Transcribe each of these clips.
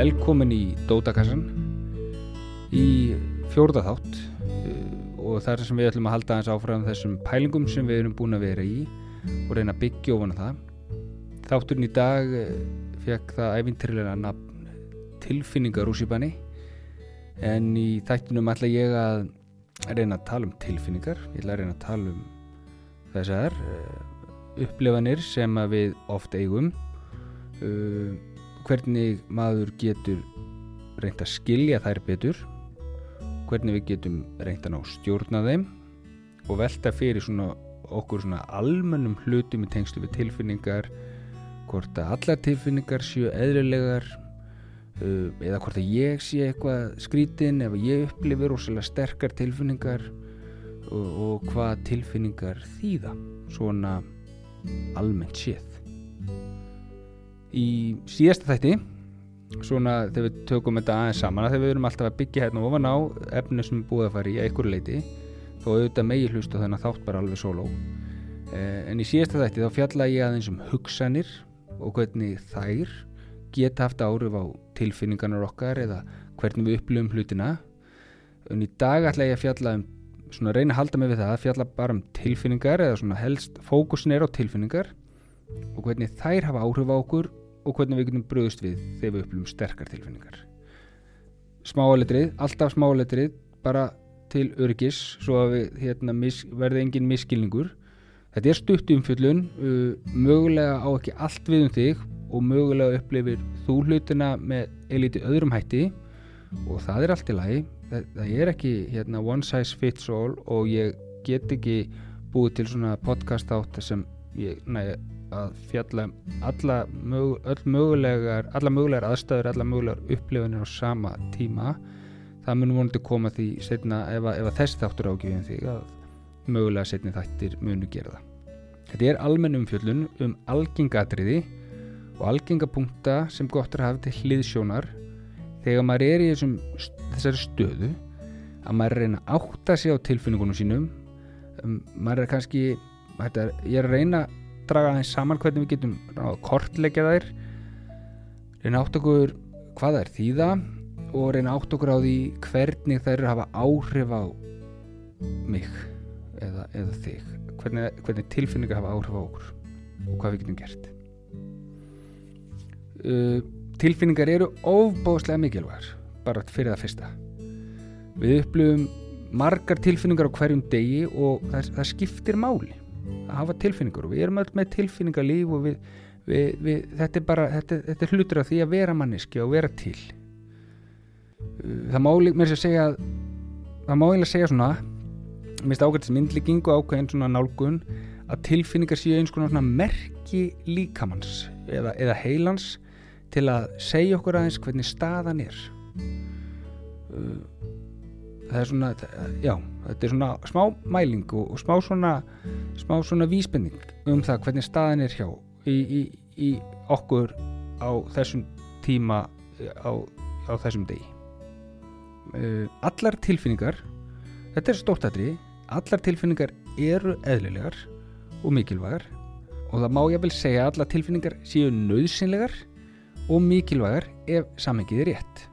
velkomin í Dótakassan í fjórða þátt uh, og það er sem við ætlum að halda aðeins áfram þessum pælingum sem við erum búin að vera í og reyna að byggja ofan að það. Þátturinn í dag uh, fekk það æfintrilega nafn tilfinningar úr sípanni en í þættinum ætla ég að reyna að tala um tilfinningar, ég ætla að reyna að tala um þessar uh, upplifanir sem við oft eigum uh, hvernig maður getur reynd að skilja þær betur hvernig við getum reynd að ná stjórna þeim og velta fyrir svona okkur svona almennum hlutum í tengslu við tilfinningar hvort að allar tilfinningar séu eðlilegar uh, eða hvort að ég sé eitthvað skrítin ef ég upplifir rosalega sterkar tilfinningar og, og hvað tilfinningar þýða svona almennt séð í síðasta þætti svona þegar við tökum þetta aðeins saman þegar við erum alltaf að byggja hérna ofan á efni sem búið að fara í einhverju leiti þó auðvitað megi hlusta þennan þátt bara alveg sóló. Eh, en í síðasta þætti þá fjalla ég aðeins um hugsanir og hvernig þær geta haft áhrif á tilfinningarnar okkar eða hvernig við upplifum hlutina. En í dag ætla ég að fjalla um svona reyna að halda mig við það að fjalla bara um tilfinningar eða svona helst fókusin er á tilfinningar og hvernig þær hafa áhrif á okkur og hvernig við getum bröðust við þegar við upplifum sterkar tilfinningar. Smáaletrið, alltaf smáaletrið bara til öryggis svo að við hérna, mis, verði engin miskilningur þetta er stutt umfjöllun uh, mögulega á ekki allt við um þig og mögulega upplifir þú hlutina með eiliti öðrum hætti. Og það er allt í lagi. Það, það er ekki hérna, one size fits all og ég get ekki búið til svona podcast átt sem ég næ að fjalla alla, mög, mögulegar, alla mögulegar aðstæður, alla mögulegar upplifunir á sama tíma. Það munum vonandi koma því setna ef, ef að þessi þáttur ágjöfum því að mögulega setni þættir munu gera það. Þetta er almenn umfjöllun um algengadriði og algengapunkta sem gott er að hafa til hliðsjónar. Þegar maður er í þessum, þessari stöðu að maður er að reyna að átta sig á tilfinningunum sínum um, maður er kannski er, ég er að reyna að draga aðeins saman hvernig við getum að kortleggja þær. Reyna átt okkur hvað er þýða og reyna átt okkur á því hvernig þær hafa áhrif á mig eða, eða þig. Hvernig, hvernig tilfinningar hafa áhrif á okkur og hvað við getum gert. Uh, tilfinningar eru ofbóðslega mikilvægar bara fyrir það fyrsta. Við upplifum margar tilfinningar á hverjum degi og það, það skiptir máli að hafa tilfinningar. Og við erum öll með tilfinningarlíf og við, við, við, þetta er bara þetta, þetta er hlutur af því að vera manneski og vera til. Það má mér sér segja það má eiginlega segja svona ágætt sem myndlíking og ákveðin svona nálgun að tilfinningar séu eins konar merki líkamanns eða, eða heilans til að segja okkur aðeins hvernig staðan er það er svona já, þetta er svona smá mæling og, og smá svona smá svona vísbending um það hvernig staðin er hjá í, í, í okkur á þessum tíma á, á þessum degi. Uh, allar tilfinningar þetta er stórtættri allar tilfinningar eru eðlilegar og mikilvægar og það má ég vel segja að allar tilfinningar séu nöðsynlegar og mikilvægar ef samengið er rétt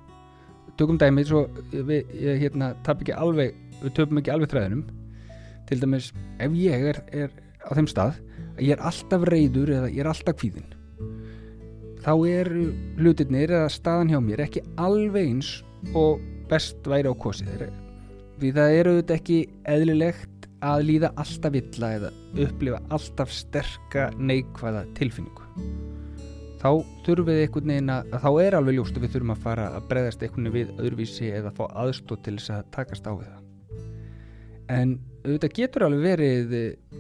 tökum dæmið svo við hérna, tap ekki alveg við töfum ekki alveg þræðinum. Til dæmis ef ég er, er á þeim stað að ég er alltaf reyður eða ég er alltaf kvíðin þá er hlutirnir eða staðan hjá mér ekki alveg eins og best væri á kosið. Því það eru auðvitað ekki eðlilegt að líða alltaf illa eða upplifa alltaf sterka neikvæða tilfinningu þá þurfum við einhvern veginn að þá er alveg ljóst að við þurfum að fara að breyðast einhvern veginn við öðruvísi eða fá aðstótt til þess að takast á við það. En auðvitað getur alveg verið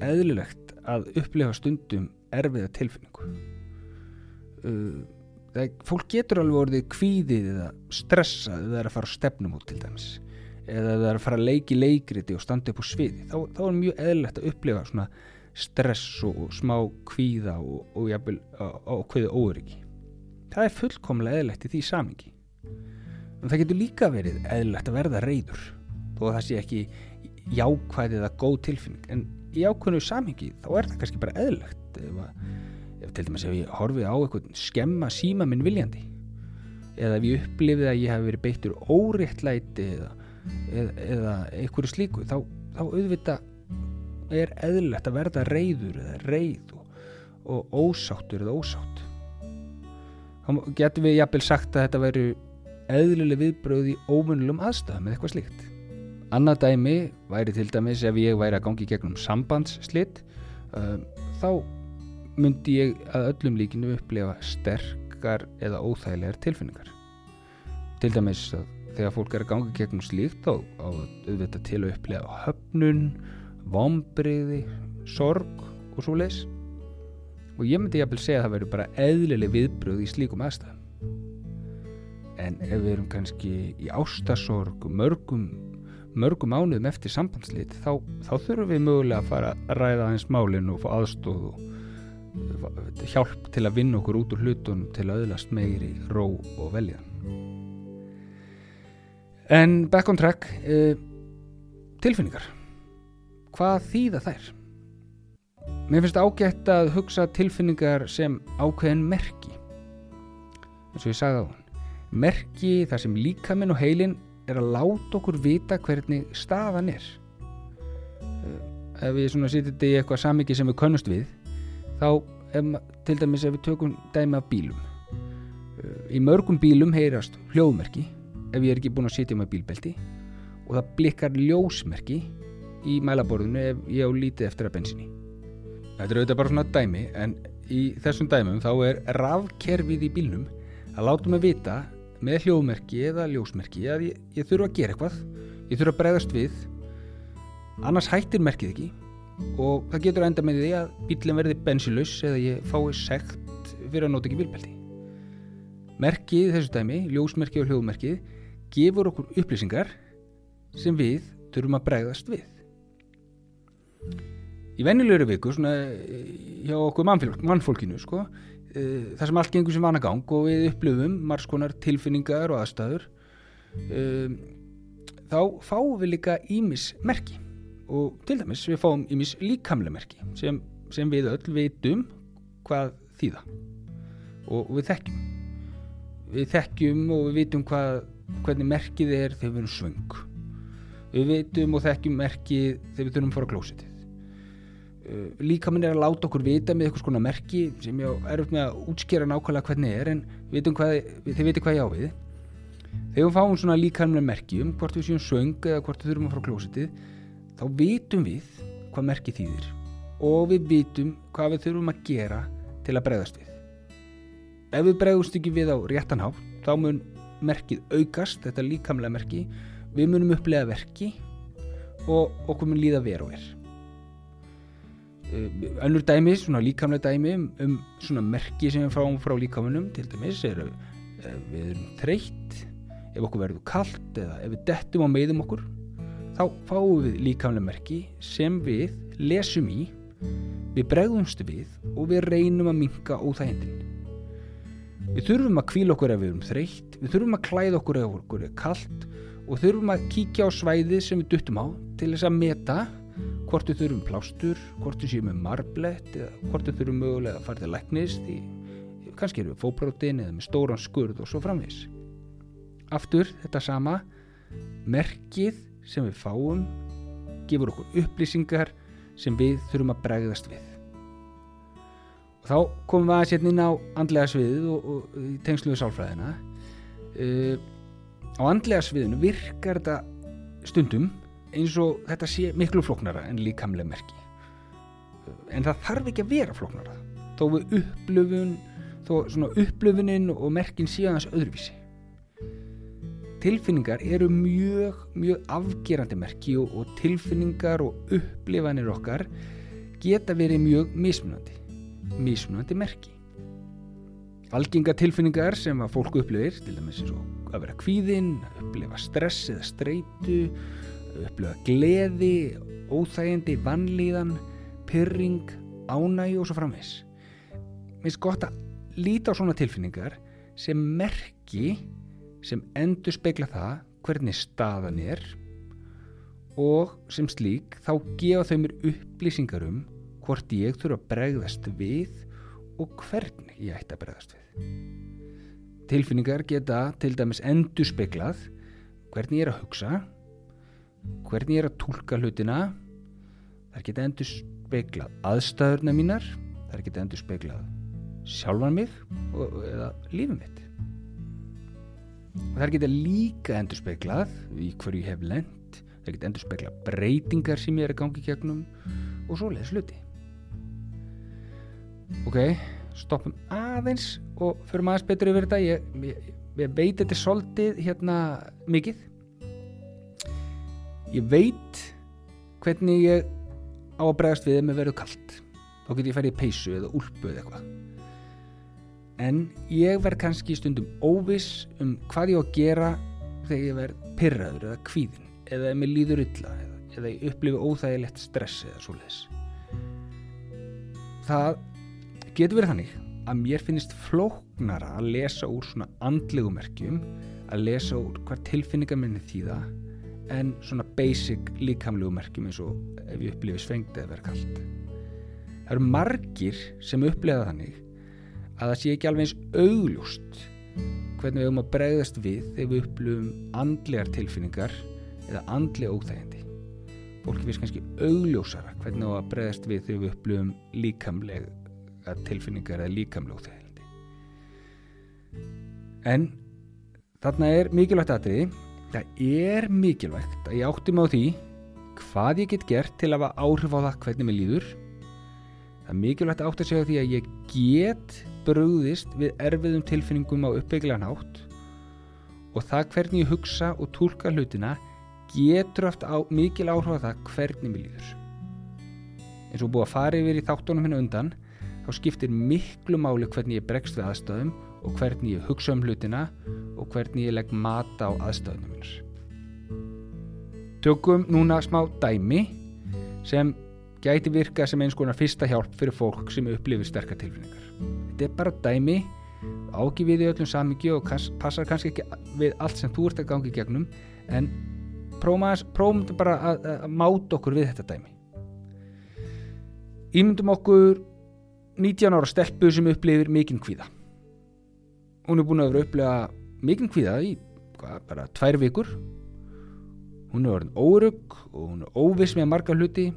eðlilegt að upplifa stundum erfiða tilfinningu. Það, fólk getur alveg orðið kvíðið eða stressað eða er að fara á stefnum út til dæmis eða það er að fara að leiki leikriti og standa upp á sviði. Þá, þá er mjög eðlilegt að upplifa svona stress og smá kvíða og, og jafnvel ákveðu óöryggi. Það er fullkomlega eðlilegt í því samingi en það getur líka verið eðlilegt að verða reyður þó að það sé ekki jákvæðið eða góð tilfinning. En í ákveðinu samingi þá er það kannski bara eðlilegt ef, að, ef til dæmis ef ég horfi á eitthvað skemma síma minn viljandi eða ef ég upplifið að ég hef verið beittur óréttlæti eða, eða, eða einhverju slíku þá, þá auðvitað er eðlilegt að verða reyður eða reyð og, ósáttur eða ósátt. Þá getur við jafnvel sagt að þetta veru eðlileg viðbröð í ómunlum aðstæðum eða eitthvað slíkt. Annað dæmi væri til dæmis ef ég væri að gangi gegnum sambandsslitt um, þá myndi ég að öllum líkinu upplefa sterkar eða óþægilegar tilfinningar. Til dæmis að þegar fólk er að gangi gegnum slíkt þá auðvitað til að upplefa höfnun, vombriði sorg og svo leis og ég myndi jafnvel segja að það verður bara eðlileg viðbröð í slíkum aðstæðum. En ef við erum kannski í ástasorg mörgum, mörgum mánuðum eftir sambandslit þá, þá þurfum við mögulega að fara að ræða aðeins málinn og fá aðstóð og hjálp til að vinna okkur út úr hlutunum til að öðlast meiri ró og velja. En back on track uh, tilfinningar hvað þýða þær? Mér finnst ágætt að hugsa tilfinningar sem ákveðin merki. Eins og ég sagði á hann merki þar sem líkaminn og heilin er að láta okkur vita hvernig staðan er. Uh, ef við svona sýtum þetta í eitthvað samiki sem við könnust við þá ef, til dæmis ef við tökum dæmi af bílum. Uh, í mörgum bílum heyrast hljóðmerki ef ég er ekki búin að sitja með bílbelti og það blikkar ljósmerki í mælaborðinu ef ég á lítið eftir að bensinni þetta er auðvitað bara svona dæmi en í þessum dæmum þá er rafkerfið í bílnum að láta mig vita með hljóðmerki eða ljósmerki að ég, ég þurfa að gera eitthvað. Ég þurfa að bregðast við annars hættir merkið ekki og það getur enda með því að bílinn verði bensilus eða ég fái sekt fyrir að nota ekki bílbelti. Merkið þessu dæmi, ljósmerkið og hljóðmerkið gefur okkur upplýsingar sem við þurfum að bregðast við í vennilegri viku svona hjá okkur mannfólkinu sko, e, það sem allt gengur sem vanagang og við upplöfum margskonar tilfinningar og aðstæður e, þá fáum við líka ímis merki. Og til dæmis við fáum ímis líkamlega merki sem, sem við öll veitum hvað þýða. Og við þekkjum. Við þekkjum og við veitum hvað, hvernig merkið er þegar við erum svöng við veitum og þekkjum merkið þegar við þurfum að fara á klósitið uh, líkaminn er að láta okkur vita með eitthvað svona merki sem ég er upp með að útskjera nákvæmlega hvernig er en hvað, þið veitum hvað ég á við þegar við fáum svona líkamlega merki um hvort við séum svöng eða hvort við þurfum að fara á klósitið þá vitum við hvað merkið þýðir og við vitum hvað við þurfum að gera til að bregðast við. Ef við bregðumst ekki við á réttan há þá mun merkið aukast, þetta líkamlega merki, við munum upplega verki og okkur mun líða veru og er. Eh, önnur dæmi, svona líkamlega dæmi um, um svona merki sem við fáum frá líkamunum, til dæmis er ef við erum þreytt, ef okkur verður kallt eða ef við dettum á meðum okkur þá fáum við líkamlega merki sem við lesum í, við bregðumst við og við reynum að minka óþægendin. Við þurfum að kvíla okkur ef við erum þreytt, við þurfum að klæða okkur ef okkur er kallt og þurfum að kíkja á svæði sem við duttum á til þess að meta hvort við þurfum plástur, hvort við séum með marblett eða hvort við þurfum mögulega að fara til læknist því kannski erum við fóbrótin eða með stóran skurð og svo framvis. Aftur þetta sama, merkið sem við fáum gefur okkur upplýsingar sem við þurfum að bregðast við og þá komum við að setja inn á andlega sviðið og, og í tengslu við sálfræðina uh, á andlega sviðinu virkar þetta stundum eins og þetta sé miklu floknara en líkamlega merki. En það þarf ekki að vera floknara þó við upplöfun þó svona upplöfunin og merkin aðeins öðruvísi. Tilfinningar eru mjög, mjög afgerandi merki og, og tilfinningar og upplifanir okkar geta verið mjög mismunandi, mismunandi merki. Algenga tilfinningar sem að fólku upplifir, til dæmis eins og að vera kvíðinn, upplifa stress eða streitu, upplifa gleði, óþægindi, vannlíðan, pyrring, ánægi og svo framvegs. Mér finnst gott að líta á svona tilfinningar sem merki sem endur speikla það hvernig staðan er og sem slík þá gefa þau mér upplýsingar um hvort ég þurfa að bregðast við og hvernig ég ætti að bregðast við. Tilfinningar geta til dæmis endur speklað hvernig ég er að hugsa hvernig ég er að tólka hlutina. Þær geta endur speklað aðstæðurna mínar þær geta endur speklað sjálfan mig og, eða lífið mitt. Og þær geta líka endur speklað í hverju ég hef lent þær geta endur speklað breytingar sem ég er að gangi gegnum og svo leiðis hluti. Ok, stoppum aðeins og förum aðeins betur yfir þetta. Ég, ég, ég veit þetta er soldið hérna mikið. Ég veit hvernig ég á að bregast við með verið kallt þá get ég færið í peysu eða úlpu eða eitthvað. En ég verð kannski stundum óviss um hvað ég á að gera þegar ég verð pyrraður eða kvíðin eða ef mér líður illa eða, eða ég upplifi óþægilegt stress eða svoleiðis. Það getur verið þannig að mér finnist flóknara að lesa úr svona andlegu merkjum að lesa úr hvað tilfinningar minni þýða en svona basic líkamlegu merkjum eins og ef ég upplifi svengt eða verð kallt það eru margir sem upplifa þannig að það sé ekki alveg eins augljóst hvernig við höfum að bregðast við þegar við upplifum andlegar tilfinningar eða andlega óþægindi. Fólki finnst kannski augljósara hvernig við höfum að bregðast við þegar við upplifum líkamlega tilfinningar eða óþægindi en þarna er mikilvægt aðriði það er mikilvægt að ég átti mig á því hvað ég get gert til að hafa áhrif á það hvernig mér líður. Það er mikilvægt að átti að segja því að ég get brugðist við erfiðum tilfinningum á uppbygglan hátt. Og það hvernig ég hugsa og tólka hlutina getur oft á, mikil áhrif að það hvernig mér líður. Eins og búið að fara yfir í þáttunum hérna undan þá skiptir miklu máli hvernig ég bregst við aðstöðum og hvernig ég hugsa um hlutina og hvernig ég legg mata á aðstöðunum minnars Tökum núna smá dæmi sem gæti virka sem eins konar fyrsta hjálp fyrir fólk sem upplifir sterkar tilfinningar. Þetta er bara dæmi ági við í öllum samíki og passar kannski ekki við allt sem þú ert að gangi gegnum en prófum bara að, að máta okkur við þetta dæmi. Ímyndum okkur 19 ára stelpu sem upplifir mikinn kvíða. Hún er búin að vera að upplifa mikinn kvíða í hvað, bara tvær vikur. Hún er orðin órug og hún er óviss með marga hluti.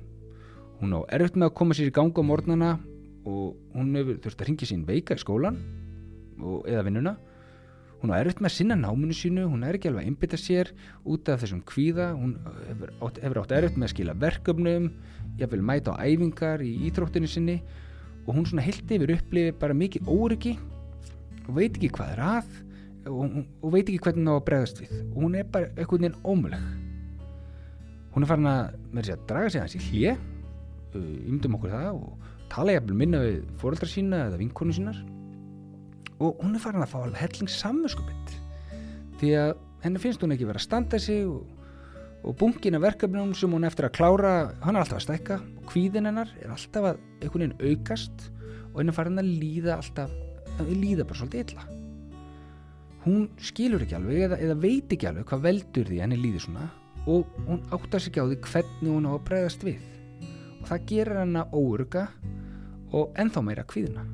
Hún á erfitt með að koma sér í ganga á mornana og hún hefur þurft að ringja sín veika í skólan og, eða vinnuna. Hún er erfitt með að sinna náminu sínu hún er ekki alveg að einbita sér út af þessum kvíða. Hún hefur átt, hefur átt erfitt með að skila verkefnum ég vil mæta á æfingar í íþróttinu sinni og hún svona heilt yfir upplifi bara mikið óryggi og veit ekki hvað er að og, og veit ekki hvernig það á að bregðast við. Og hún er bara eitthvað nefn ómuleg hún er farin að, að draga sig hans í hlje ymdum okkur það og tala ég að minna við fóröldra sína eða vinkonu sínar. Og hún er farin að fá helling samvöskupitt því að henni finnst hún ekki verið að standa sig og, og bunkin af verkefnum sem hún eftir að klára hann er alltaf að stækka og kvíðin hennar er alltaf að einhvern veginn aukast og henni er farin að líða alltaf að líða bara svolítið illa hún skilur ekki alveg eða, eða veit ekki alveg hvað veldur því henni líði svona og hún áttar sig á því hvernig hún á að bregðast við og það gerir henni óurga og ennþá meira kvíðina.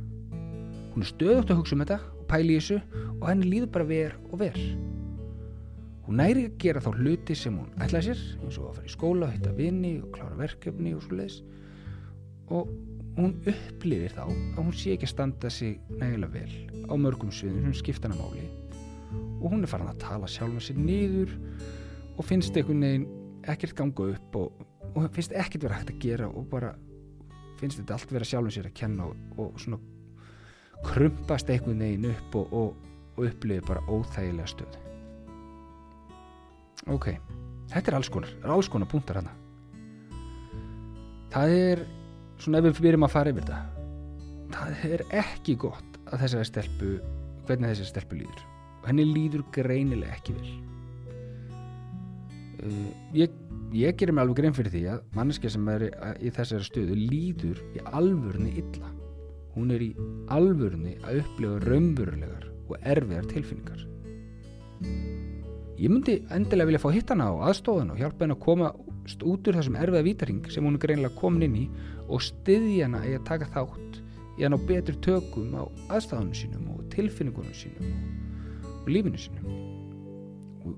Hún er stöðugt að hugsa um þetta og pæli þessu og henni líður bara ver og ver. Hún næri að gera þá hluti sem hún ætlaði sér, eins og að fara í skóla, hitta vini og klára verkefni og svo leiðis. Og hún upplifir þá að hún sé ekki að standa sig nægilega vel á mörgum sviðum sem skipta hana máli. Og hún er farin að tala sjálfa sér niður og finnst einhvern veginn ekkert ganga upp og, og finnst ekkert vera hægt að gera og bara finnst þetta allt vera sjálfum sér að kenna og, og svona krumpast einhvern veginn upp og, og, upplifi bara óþægilega stöð ok þetta er alls konar, alls konar punktar hana það er svona ef við byrjum að fara yfir þetta það er ekki gott að þessari stelpu hvernig þessari stelpu líður. Og henni líður greinilega ekki vel. Uh, ég ég gerir mig alveg grein fyrir því að manneskja sem er í þessari stöðu líður í alvörni illa. Hún er í alvörni að upplifa raunverulegar og erfiðar tilfinningar ég myndi endilega vilja fá hitt hana á aðstofan og hjálpa henn að koma út úr þessum erfiða vítaring sem hún er greinlega komin inn í og styðja hana í að taka þátt í að ná betur tökum á aðstafanum sínum og tilfinningunum sínum lífinu sinu og,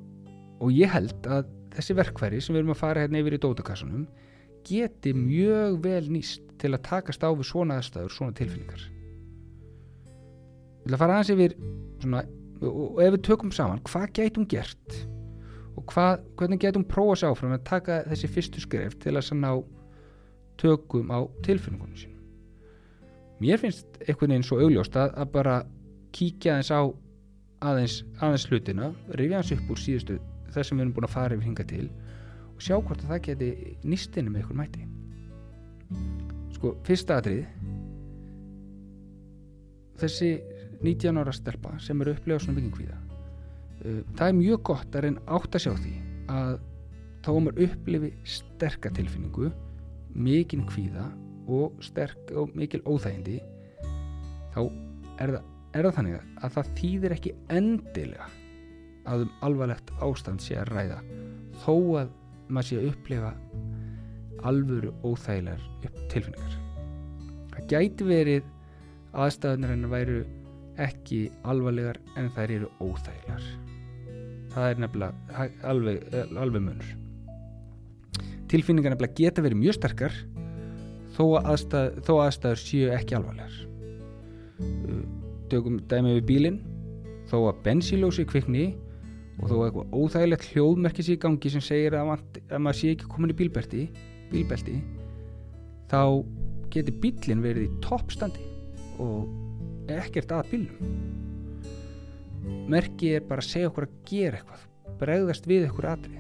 og ég held að þessi verkfæri sem við erum að fara hérna yfir í dótakassunum geti mjög vel nýst til að takast á við svona aðstæður, svona tilfinningar. Ég vil að fara aðeins yfir svona, og ef við tökum saman hvað gætum gert og hvað, hvernig gætum prófa sér áfram að taka þessi fyrstu skref til að sann á tökum á tilfinningunum sínum? Mér finnst einhvern veginn svo augljóst að, að bara kíkja aðeins á aðeins, aðeins hlutina rifja hans upp úr síðustu þess sem við erum búin að fara yfir hinga til og sjá hvort að það geti nýstinu með einhver mæti sko, fyrsta atrið þessi 19 ára stelpa sem eru upplegað svona byggingkvíða uh, það er mjög gott að reyna átt að sjá því að þá er upplifi sterka tilfinningu mikinn kvíða og sterk og mikil óþægindi þá er það, er það þannig að það þýðir ekki endilega að um alvarlegt ástand sé að ræða þó að maður sé að upplifa alvöru óþægilegar tilfinningar. Það gæti verið aðstæðunar en að væru ekki alvarlegar en þær eru óþægilegar. Það er nefnilega alveg, alveg munur. Tilfinningar nefnilega geta verið mjög sterkar þó að aðstæð, þó aðstæður séu ekki alvarlegar. Tökum dæmi við bílinn. Þó að bensílósi kvikni og þó að eitthvað óþægilegt hljóðmerki sé í gangi sem segir að, vant, að maður sé ekki komin í bílbelti bílbelti þá getur bílinn verið í toppstandi og ekkert að bílnum. Merki er bara að segja okkur að gera eitthvað bregðast við okkur aðrið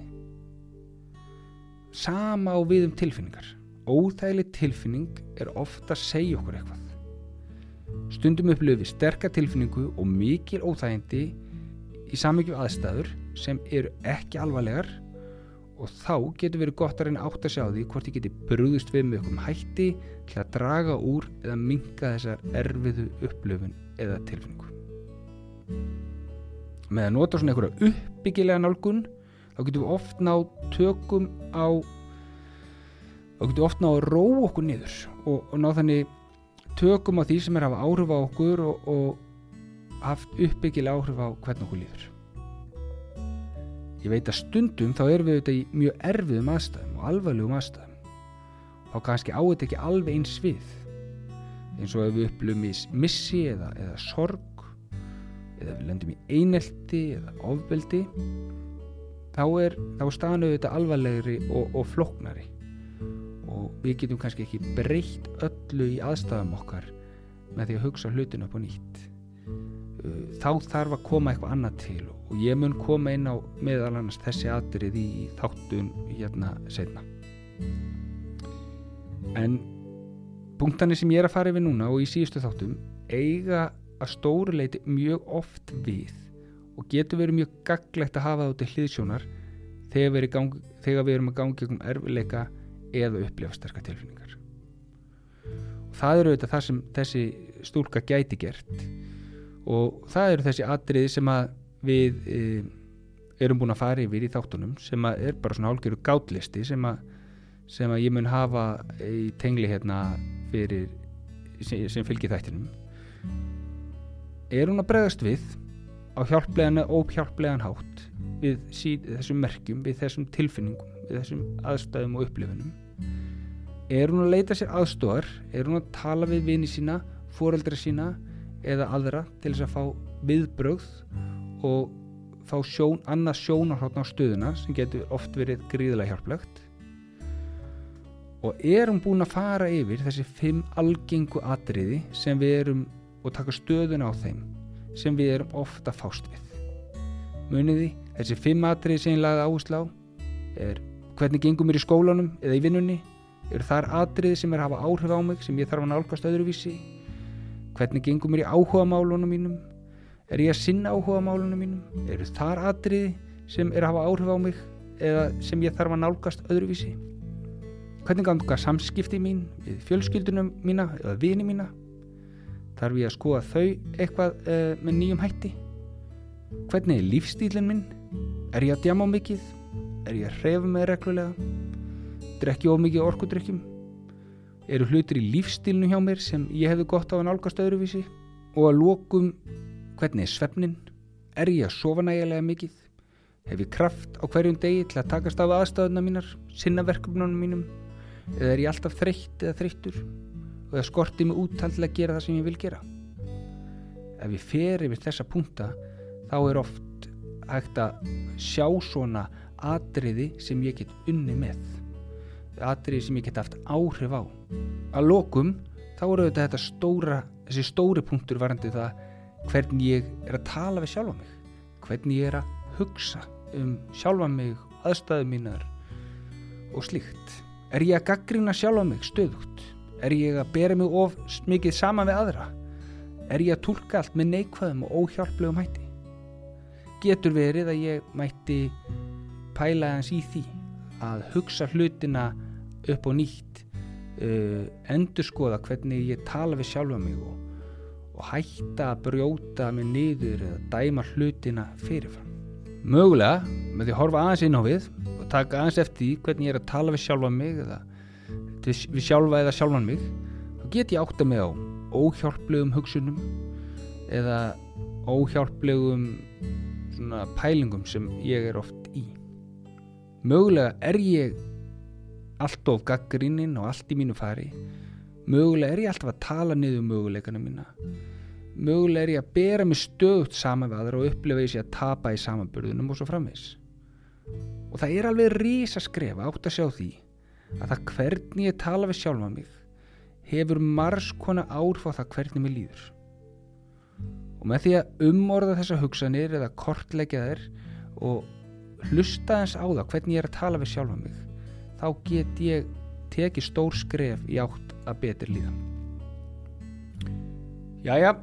sama á við um tilfinningar. Óþægileg tilfinning er ofta að segja okkur eitthvað. Stundum upplöfi sterka tilfinningu og mikil óþægindi í samvikið aðstæður sem eru ekki alvarlegar og þá getur verið gott að reyna átt að sjá því hvort ég geti brúðist við með okkur hætti til að draga úr eða minga þessar erfiðu upplöfun eða tilfinningu. Með að nota svona einhverja uppbyggilega nálgun þá getum við oft ná tökum á þá getum við oft ná að róa okkur niður og, og ná þannig tökum á því sem er að hafa áhrif á okkur og, og haft uppbyggilega áhrif á hvern okkur líður ég veit að stundum þá erum við auðvitað í mjög erfiðum aðstæðum og alvarlegum aðstæðum. Þá kannski á þetta ekki alveg eins við. Eins og ef við upplöfum í missi eða, eða sorg eða við lendum í einelti eða ofbeldi þá er, er staðan auðvitað alvarlegri og, og floknari og við getum kannski ekki breytt öllu í aðstæðum okkar með því að hugsa hlutin upp á nýtt. Þá þarf að koma eitthvað annað til og ég mun koma inn á meðal annars þessi atrið í þáttun hérna setna en punktanir sem ég er að fara yfir núna og í síðustu þáttum eiga að stóru leiti mjög oft við og getur verið mjög gaglegt að hafa það út í hliðsjónar þegar við, gang, þegar við erum að gangi um erfileika eða upplefa sterkar tilfinningar. Og það eru auðvitað það sem þessi stúlka gæti gert. Og það eru þessi atriði sem að við e, erum búin að fara yfir í þáttunum sem er bara svona hálfgerðu gátlisti sem að, sem að ég mun hafa í tengli hérna fyrir sem, sem fylgir þættinum. Er hún að bregðast við á hjálplegan eða óhjálplegan hátt við síð, þessum merkjum, við þessum tilfinningum við þessum aðstæðum og upplifunum? Er hún að leita sér aðstofar er hún að tala við vini sína fóreldra sína eða aðra til þess að fá viðbrögð og fá sjón, annað sjónarhóttn á stöðuna sem getur oft verið gríðilega hjálplegt. Og er hún búin að fara yfir þessi fimm algengu atriði sem við erum og taka stöðuna á þeim sem við erum ofta fást við? Muniði, þessi fimm atriði sem ég lagði áherslu á er hvernig gengum mér í skólanum eða í vinnunni? Eru þar atriði sem er að hafa áhrif á mig sem ég þarf að nálgast öðruvísi? Hvernig gengum mér í áhuga málunum mínum er ég að sinna áhuga málunum mínum? Eru þar atriði sem er að hafa áhrif á mig eða sem ég þarf að nálgast öðruvísi? Hvernig ganga samskipti mín við fjölskyldunum mína eða vini mína? Þarf ég að skoða þau eitthvað uh, með nýjum hætti? Hvernig er lífstílinn minn? Er ég að djama mikið? Er ég að hrefa með reglulega? Drekki of mikið orkudrykkjum? Eru hlutir í lífstílnu hjá mér sem ég hefði gott á að nálgast öðruvísi? Og að lókum hvernig er svefnin Er ég að sofa nægilega mikið? Hef ég kraft á hverjum degi til að takast af aðstæðuna mínar, sinna verkefnunum mínum? Eða er ég alltaf þreytt eða þreyttur? Og það skorti mig úttall til að gera það sem ég vil gera? Ef ég fer yfir þessa punta, þá er oft hægt að sjá svona atriði sem ég get unni með. Atriði sem ég get haft áhrif á. Að lokum, þá eru þetta, þetta stóra, þessi stóri punktur varandi það hvernig ég er að tala við sjálfa mig. Hvernig ég er að hugsa um sjálfa mig, aðstæðu mínar og slíkt. Er ég að gaggrina sjálfa mig stöðugt? Er ég að bera mig of mikið saman við aðra? Er ég að tólka allt með neikvæðum og óhjálplegum hætti? Getur verið að ég mætti pæla hans í því að hugsa hlutina upp og nýtt uh, endur skoða hvernig ég tala við sjálfa mig og, og hætta að brjóta mig niður eða dæma hlutina fyrirfram. Mögulega með því að horfa aðeins inn á við og taka aðeins eftir því hvernig ég er að tala við sjálfa mig eða við sjálfa eða sjálfan mig. Þá get ég átta mig á óhjálplegum hugsunum eða óhjálplegum svona pælingum sem ég er oft í. Mögulega er ég allt of gaggrinninn og allt í mínu fari mögulega er ég alltaf að tala niður möguleikana mína. Mögulega er ég að bera mig stöðut saman við aðra og upplifa ég sé að tapa í samanbörðunum og svo framvegs og það er alveg rísa skref átt að sjá því að það hvernig ég tala við sjálfa mig hefur margs konar árf á það hvernig mér líður. Og með því að umorða þessa hugsanir eða kortleggja þær og hlusta eins á það hvernig ég er að tala við sjálfa mig þá get ég tekið stór skref í átt að betur líðan Jæja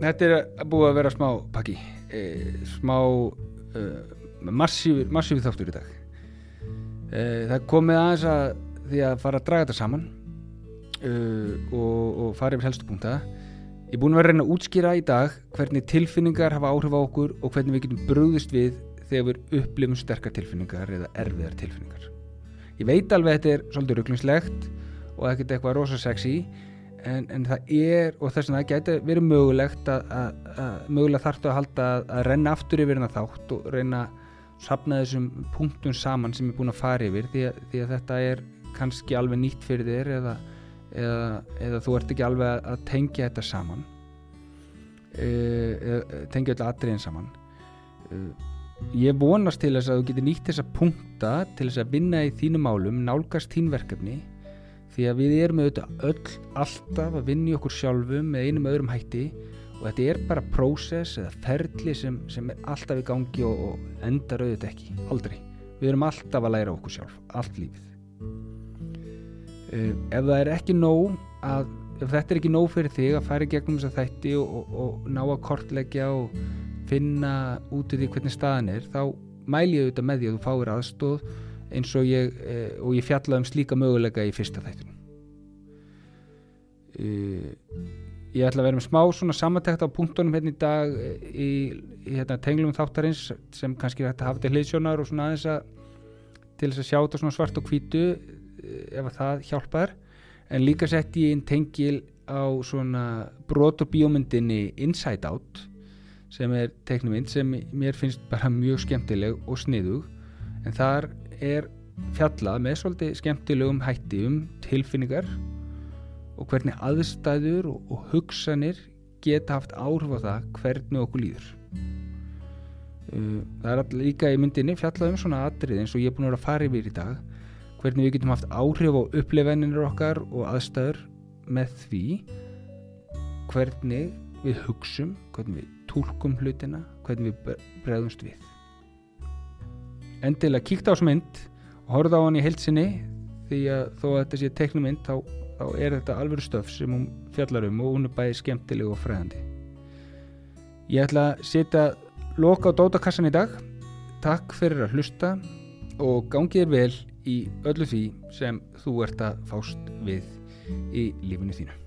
Þetta er búið að vera smá pakki e, smá e, massífi, massífi þáttur í dag. E, það komið aðeins að því að fara að draga þetta saman og, og fara yfir helstu punkta. Ég er búin að vera að reyna að útskýra í dag hvernig tilfinningar hafa áhrif á okkur og hvernig við getum brúðist við þegar við upplifum sterkar tilfinningar eða erfiðar tilfinningar. Ég veit alveg að þetta er svolítið rugglingslegt og ekkert eitthvað rosa sexy en, en það er og þess það gæti verið mögulegt að, að, að mögulega þarftu að halda að, að renna aftur yfir hérna þátt og reyna að sapna þessum punktum saman sem er búin að fara yfir því að, því að þetta er kannski alveg nýtt fyrir þér eða, eða, eða þú ert ekki alveg að tengja þetta saman. E, e, tengja þetta atriðin saman. E, ég vonast til þess að þú getur nýtt þessa punkta til þess að vinna í þínu málum nálgast þín verkefni því að við erum auðvitað öll alltaf að vinna í okkur sjálfum með einum öðrum hætti og þetta er bara prósess eða ferli sem, sem er alltaf í gangi og, og endar auðvitað ekki, aldrei. Við erum alltaf að læra okkur sjálf, allt lífið. Uh, ef það er ekki nóg að, ef þetta er ekki nóg fyrir þig að fara í gegnum þess að þætti og, og, og ná að kortleggja og finna út í því hvernig staðan er þá mæl ég auðvitað með því að þú fáir aðstóð eins og ég, eh, og ég fjallaði um slíka möguleika í fyrsta þættunum eh, ég ætla að vera með smá svona samantækt á punktunum hérna í dag eh, í, í hérna, tenglum þáttarins sem kannski hægt að hafa til hliðsjónar og svona aðeins að til þess að sjá þetta svona svart og hvítu ef að það hjálpar. En líka sett ég inn tengil á svona brot og bíómyndinni Inside Out sem er teiknumind sem mér finnst bara mjög skemmtileg og sniðug. En þar er fjallað með svolítið skemmtilegum hætti um tilfinningar og hvernig aðstæður og, hugsanir geta haft áhrif á það hvernig okkur líður. Uh, það er alltaf líka í myndinni fjallað um svona atrið eins og ég er búin að vera að fara yfir í dag hvernig við getum haft áhrif á upplifinir okkar og aðstæður með því hvernig við hugsum hvernig við tólkum hlutina hvernig við bregðumst við endilega kíkta á þessu mynd og horfa á hann í heilsinni því að þó að þetta sé teknumynd þá, þá er þetta alveg stöf sem hún fjallar um og hún er bæði skemmtileg og fræðandi. Ég ætla að setja loka á dótakassan í dag. Takk fyrir að hlusta og gangið er vel í öllu því sem þú ert að fást við í lífinu þínu